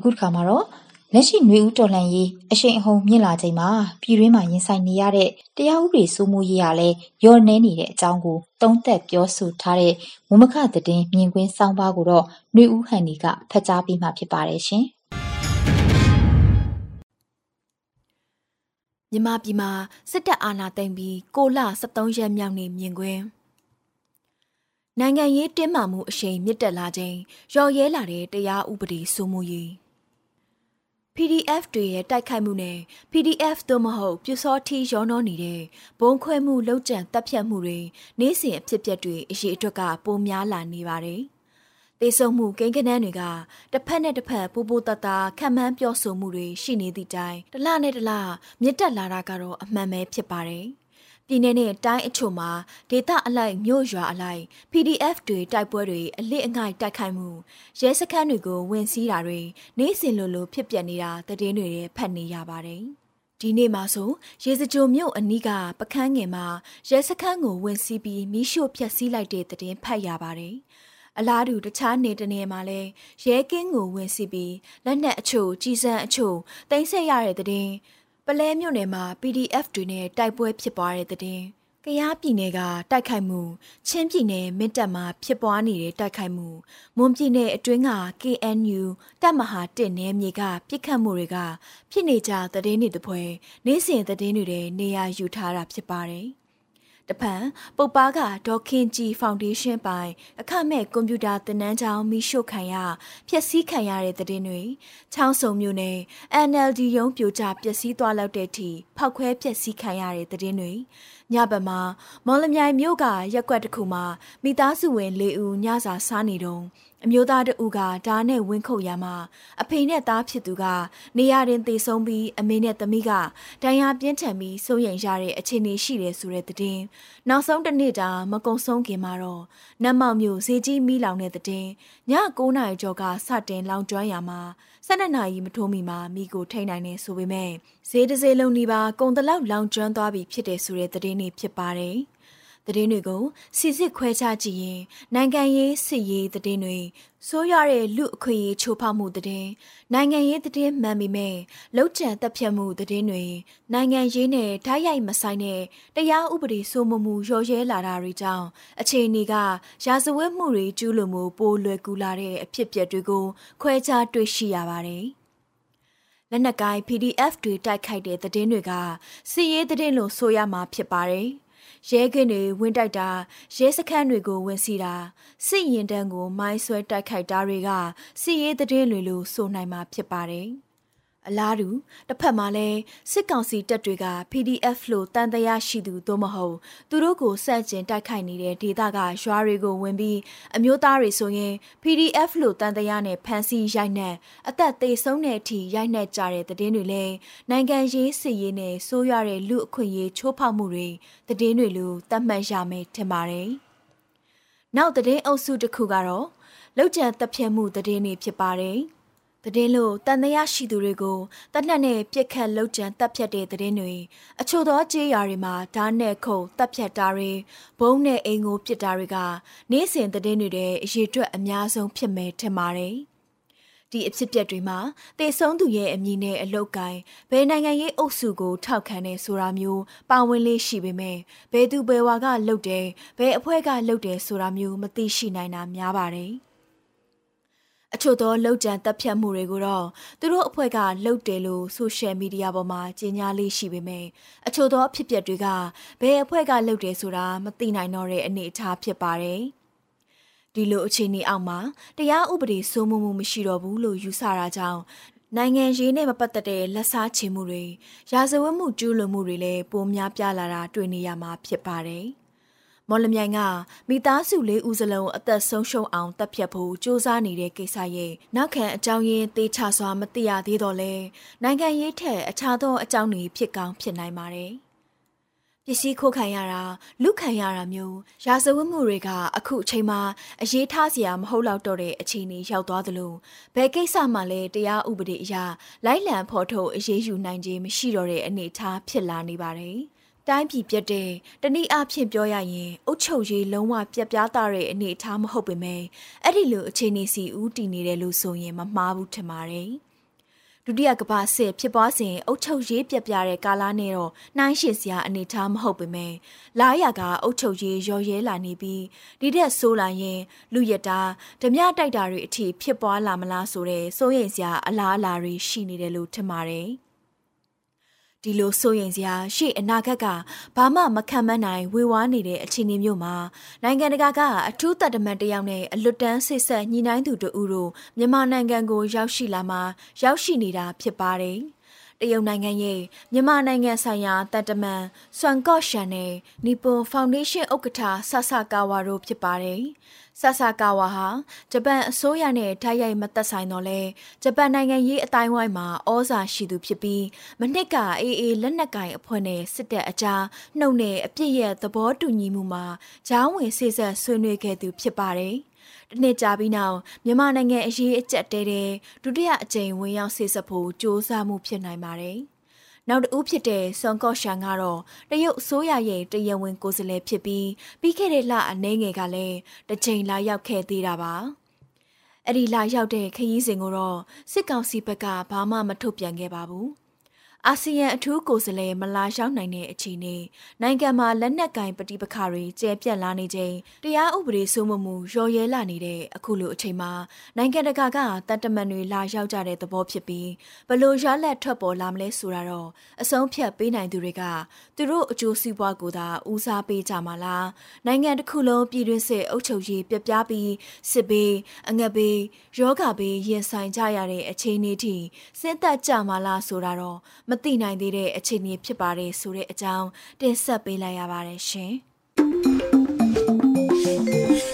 အခုတစ်ခါမှာတော့လက်ရှိຫນွေဦးတော်လှန်ရေးအရှိန်အဟုန်မြင့်လာချိန်မှာပြည်တွင်းမှာရင်ဆိုင်နေရတဲ့တရားဥပဒေစိုးမိုးရေးရလဲရော့နေနေတဲ့အကြောင်းကိုသုံးသက်ပြောဆိုထားတဲ့ဝမခသတင်းမြင်ကွင်းစောင်းပါးကိုတော့ຫນွေဦးဟန်ဒီကဖတ်ကြားပေးမှာဖြစ်ပါတယ်ရှင်။မြန်မာပြည်မှာစစ်တပ်အာဏာသိမ်းပြီး6လ23ရက်မြောက်နေ့မြင်ကွင်းနိုင်ငံရေးတင်းမာမှုအရှိန်မြင့်တက်လာခြင်းရော်ရဲလာတဲ့တရားဥပဒေစိုးမိုးရေး PDF တွေရဲ့တိုက်ခိုက်မှုနဲ့ PDF သို့မဟုတ်ပြူစောထီရောနှောနေတဲ့ဘုံခွဲမှုလောက်ကျန်တပ်ဖြတ်မှုတွေနေ့စဉ်အဖြစ်အပျက်တွေအရေးအတွက်ကပိုများလာနေပါတယ်။တေဆုံမှုကိန်းကနန်းတွေကတစ်ဖက်နဲ့တစ်ဖက်ပူပူတတခံမှန်းပြောဆိုမှုတွေရှိနေသည့်တိုင်တလနဲ့တလမြင့်တက်လာတာကတော့အမှန်ပဲဖြစ်ပါတယ်။ ပြည်내နဲ့တိုင်းအချို့မှာဒေသအလိုက်မြို့ရွာအလိုက် PDF တွေတိုက်ပွဲတွေအလစ်အငိုက်တိုက်ခိုက်မှုရဲစခန်းတွေကိုဝင်စီးတာတွေနေ့စဉ်လိုလိုဖြစ်ပျက်နေတာသတင်းတွေဖတ်နေရပါတယ်။ဒီနေ့မှာဆိုရေစကြိုမြို့အနီးကပကန်းငယ်မှာရဲစခန်းကိုဝင်စီးပြီးမိရှို့ဖျက်ဆီးလိုက်တဲ့သတင်းဖတ်ရပါတယ်။အလားတူတခြားနေတနေမှာလဲရဲကင်းကိုဝင်စီးပြီးလက်နက်အချို့ကြီးစံအချို့တင်ဆက်ရတဲ့တဲ့ပ လဲမြို့နယ်မှာ PDF တွေနဲ့တိုက်ပွဲဖြစ်ပွားတဲ့တဲ့တင်ကယားပြည်နယ်ကတိုက်ခိုက်မှုချင်းပြည်နယ်မင်းတပ်မှာဖြစ်ပွားနေတဲ့တိုက်ခိုက်မှုမွန်ပြည်နယ်အတွင်းက KNU တပ်မဟာတစ်နယ်မြေကပြစ်ခတ်မှုတွေကဖြစ်နေကြသတင်းတွေတပွဲနေ့စဉ်သတင်းတွေနဲ့နေရာယူထားတာဖြစ်ပါတယ် တပံပုတ်ပါကဒေါ်ခင်ကြီးဖောင်ဒေးရှင်းပိုင်အခမဲ့ကွန်ပျူတာသင်တန်းကျောင်းမိရှုခံရဖျက်ဆီးခံရတဲ့တဲ့င်းတွေချောင်းစုံမျိုးနဲ့ NLD ရုံးပြိုကျပျက်စီးသွားလောက်တဲ့အထိဖောက်ခွဲပျက်စီးခံရတဲ့တဲ့င်းတွေ ညဘက်မှာမော်လမြိုင်မြို့ကရက်ကွက်တစ်ခုမှာမိသားစုဝင်၄ဦးညစာစားနေတုန်းအမျိုးသားတဦးကဓားနဲ့ဝင်းခုတ်ရမှာအဖေနဲ့သားဖြစ်သူကနေရာတင်သေဆုံးပြီးအမေနဲ့သမီးကဒဏ်ရာပြင်းထန်ပြီးစိုးရိမ်ရတဲ့အခြေအနေရှိတယ်ဆိုတဲ့သတင်းနောက်ဆုံးတစ်နေ့တာမကုံဆုံးခင်မှာတော့နတ်မောက်မြို့ဈေးကြီးမီးလောင်တဲ့သတင်းည9နာရီကျော်ကစတင်လောင်ကျွမ်းရမှာ12နာရီမထိုးမီမှာမိကိုထိန်နိုင်နေဆိုပေမဲ့ဈေးတစ်စေးလုံးဒီပါကုံတလောက်လောင်ကျွမ်းသွားပြီဖြစ်တယ်ဆိုတဲ့သတင်းတွေဖြစ်ပါတယ်။ သတင်းတွေကိုစီစစ်ခွဲခြားကြည့်ရင်နိုင်ငံရေးစစ်ရေးသတင်းတွေဆိုးရတဲ့လူအခွင့်အရေးချိုးဖောက်မှုသတင်းနိုင်ငံရေးသတင်းမှန်ပေမဲ့လောက်ကျန်တပ်ဖြတ်မှုသတင်းတွေနိုင်ငံရေးနဲ့ဓာတ်ရိုက်မဆိုင်တဲ့တရားဥပဒေစိုးမိုးမှုရော်ရဲလာတာတွေကြောင့်အခြေအနေကရာဇဝတ်မှုတွေကျူးလွန်မှုပိုလွယ်ကူလာတဲ့အဖြစ်အပျက်တွေကိုခွဲခြားတွေ့ရှိရပါတယ်လက်နက်ကိုင်း PDF တွေတိုက်ခိုက်တဲ့သတင်းတွေကစီရေးသတင်းလို့ဆိုရမှာဖြစ်ပါတယ်။ ရဲကင်းတွေဝင်တိုက်တာရဲစခန်းတွေကိုဝင်စီတာစစ်ရင်တန်းကိုမိုင်းဆွဲတိုက်ခိုက်တာတွေကစစ်ရေးသတင်းတွေလို့ဆိုနိုင်မှာဖြစ်ပါတယ်။ အလားတူတစ်ဖက်မှာလည်းစစ်ကောင်စီတပ်တွေက PDF လို့တန်တရားရှိသူသို့မဟုတ်သူတို့ကိုစန့်ကျင်တိုက်ခိုက်နေတဲ့ဒေသကရွာတွေကိုဝင်ပြီးအမျိုးသားတွေဆိုရင် PDF လို့တန်တရားနဲ့ဖမ်းဆီးရိုက်နှက်အသက်သေဆုံးတဲ့အထိရိုက်နှက်ကြတဲ့သတင်းတွေလည်းနိုင်ငံရေးစစ်ရေးနဲ့ဆိုးရွားတဲ့လူအခွင့်အရေးချိုးဖောက်မှုတွေသတင်းတွေလိုသတ်မှတ်ရမယ်ထင်ပါတယ်။နောက်သတင်းအုပ်စုတစ်ခုကတော့လောက်ကျန်တပ်ဖြတ်မှုသတင်းတွေဖြစ်ပါတယ်။ တည်င်းလို့တန်တရားရှိသူတွေကိုတတ်နှက်နဲ့ပြစ်ခတ်လှုပ်ကြံတပ်ဖြတ်တဲ့တည်င်းတွေအချို့သောကြေးရွာတွေမှာဓာတ်နဲ့ခုံတပ်ဖြတ်တာတွေဘုံနဲ့အိမ်ကိုပစ်တာတွေကနေ့စဉ်တည်င်းတွေတဲ့အရေးအတွက်အများဆုံးဖြစ်မယ်ထင်ပါတယ်ဒီအဖြစ်အပျက်တွေမှာတေဆုံးသူရဲ့အမည်နဲ့အလုတ်ကိုင်းဘယ်နိုင်ငံရေးအုပ်စုကိုထောက်ခံနေဆိုတာမျိုးပါဝင်လေးရှိပေမဲ့ဘယ်သူဘယ်ဝါကလှုပ်တယ်ဘယ်အဖွဲ့ကလှုပ်တယ်ဆိုတာမျိုးမသိရှိနိုင်တာများပါတယ်။ အချို့သောလောက်ကျန်တပ်ဖြတ်မှုတွေကိုတော့သူတို့အဖွဲ့ကလှုပ်တယ်လို့ဆိုရှယ်မီဒီယာပေါ်မှာကြေညာလေးရှိပေမဲ့အချို့သောအဖြစ်အပျက်တွေကဘယ်အဖွဲ့ကလှုပ်တယ်ဆိုတာမသိနိုင်တော့တဲ့အနေအထားဖြစ်ပါတယ်။ဒီလိုအခြေအနေအောက်မှာတရားဥပဒေစိုးမိုးမှုမရှိတော့ဘူးလို့ယူဆတာကြောင့်နိုင်ငံရေးနဲ့မပတ်သက်တဲ့လက်စားချေမှုတွေရာဇဝတ်မှုကျူးလွန်မှုတွေလည်းပိုများပြားလာတာတွေ့နေရမှာဖြစ်ပါတယ်။ မော်လမြိုင်ကမိသားစုလေးဦးစလုံးအသက်ဆုံးရှုံးအောင်တပ်ဖြတ်ဖို့စ조사နေတဲ့ကိစ္စရဲ့နောက်ခံအကြောင်းရင်းသေးချစွာမသိရသေးတော့လဲနိုင်ငံရေးထက်အခြားသောအကြောင်းတွေဖြစ်ကောင်းဖြစ်နိုင်ပါတယ်ပစ္စည်းခိုးခံရတာလူခံရတာမျိုးရာဇဝတ်မှုတွေကအခုအချိန်မှာအရေးထားစရာမဟုတ်တော့တဲ့အခြေအနေရောက်သွားသလိုဘယ်ကိစ္စမှလည်းတရားဥပဒေအရလိုက်လံဖော်ထုတ်အရေးယူနိုင်ခြင်းမရှိတော့တဲ့အနေအထားဖြစ်လာနေပါတယ်။ တိုင်းပြည်ပြတ်တဲ့တနည်းအားဖြင့်ပြောရရင် အုတ်ချုပ်ရေးလုံးဝပြက်ပြားတဲ့အနေအထားမဟုတ်ပေမဲ့အဲ့ဒီလိုအခြေအနေစီဦးတည်နေတယ်လို့ဆိုရင်မမှားဘူးထင်ပါတယ်ဒုတိယကမ္ဘာစစ်ဖြစ်ပွားစဉ်အုတ်ချုပ်ရေးပြက်ပြတဲ့ကာလနဲ့တော့နှိုင်းရှင်စရာအနေထားမဟုတ်ပေမဲ့လာရကအုတ်ချုပ်ရေးရော်ရဲလာနေပြီးဒီတဲ့ဆိုးလာရင် လူရတာဓမြတိုက်တာတွေအထိဖြစ်ပွားလာမလားဆိုတဲ့စိုးရိမ်စရာအလားအလာတွေရှိနေတယ်လို့ထင်ပါတယ်။ ဒီလိုစိုးရင်စရာရှေ့အနာဂတ်ကဘာမှမခံမနိုင်ဝေဝါးနေတဲ့အခြေအနေမျိုးမှာနိုင်ငံတကာကအထူးတတ်တမန်တယောက်နဲ့အလွတ်တန်းဆစ်ဆက်ညှိနှိုင်းသူတို့တို့မြန်မာနိုင်ငံကိုရောက်ရှိလာမှာရောက်ရှိနေတာဖြစ်ပါတယ်။ တရုတ်နိုင်ငံရဲ့မြန်မာနိုင်ငံဆိုင်ရာတန်တမန်ဆွမ်ကော့ရှန်နဲ့နီပွန်ဖောင်ဒေးရှင်းဥက္ကဋ္ဌဆဆကာဝါတို့ဖြစ်ပါတယ်။ဆဆကာဝါဟာဂျပန်အစိုးရနဲ့ထိုက်ရိုက်မသက်ဆိုင်တော့လဲဂျပန်နိုင်ငံရေးအတိုင်းဝိုင်းမှာဩဇာရှိသူဖြစ်ပြီးမနှစ်ကအေးအေးလက်နက်ကင်အဖွဲ့နဲ့စစ်တပ်အကြားနှုတ်နဲ့အပြစ်ရဲ့သဘောတူညီမှုမှာဂျောင်းဝင်စေဆက်ဆွေးနွေးခဲ့သူဖြစ်ပါတယ်။ တနေ့ကြာပြီးနောက်မြန်မာနိုင်ငံအရေးအကျက်တဲတဲ့ဒုတိယအကြိမ်ဝင်ရောက်ဆေးဆက်ဖို့စ조사မှုဖြစ်နိုင်ပါတယ်။နောက်တစ်ဦးဖြစ်တဲ့ဆွန်ကော့ရှန်ကတော့တရုတ်အစိုးရရဲ့တရားဝင်ကိုယ်စားလှယ်ဖြစ်ပြီးပြီးခဲ့တဲ့လအနည်းငယ်ကလည်းတစ်ချိန်လာရောက်ခဲ့သေးတာပါအဲ့ဒီလာရောက်တဲ့ခရီးစဉ်ကိုတော့စစ်ကောင်စီဘက်ကဘာမှမထုတ်ပြန်ခဲ့ပါဘူး အာဆီယံအထူးကိုယ်စားလှယ်မလာရောက်နိုင်တဲ့အခြေအနေနိုင်ငံမှာလက်နက်ကင်ပဋိပက္ခတွေကျဲပြန့်လာနေချိန်တရားဥပဒေစိုးမိုးမှုရော်ရဲလာနေတဲ့အခုလိုအချိန်မှာနိုင်ငံတကာကတန်တမန်တွေလာရောက်ကြတဲ့သဘောဖြစ်ပြီးဘလို့ရလက်ထွက်ပေါ်လာမလဲဆိုတာတော့အဆုံးဖြတ်ပေးနိုင်သူတွေကသူတို့အကျိုးစီးပွားကိုသာဦးစားပေးကြမှာလားနိုင်ငံတစ်ခုလုံးပြည်တွင်းစစ်အုပ်ချုပ်ရေးပြပြပြီးစစ်ဘေးအငတ်ဘေးယောဂဘေးရင်ဆိုင်ကြရတဲ့အခြေအနေထိစဉ်သက်ကြမှာလားဆိုတာတော့မသိနိုင်သေးတဲ့အခြေအနေဖြစ်ပါတယ်ဆိုတဲ့အကြောင်းတင်ဆက်ပေးလိုက်ရပါတယ်ရှင်။